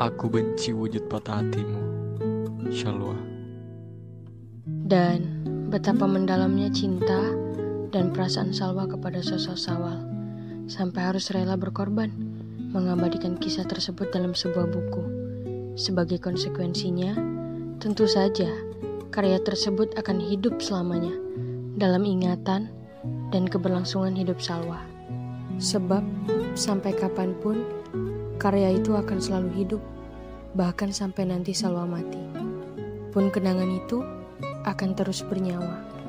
Aku benci wujud patah hatimu, Shalwa. Dan betapa mendalamnya cinta dan perasaan Salwa kepada sosok Sawal, sampai harus rela berkorban mengabadikan kisah tersebut dalam sebuah buku. Sebagai konsekuensinya, tentu saja karya tersebut akan hidup selamanya dalam ingatan dan keberlangsungan hidup Salwa. Sebab sampai kapan pun karya itu akan selalu hidup, bahkan sampai nanti Salwa mati. Pun kenangan itu akan terus bernyawa.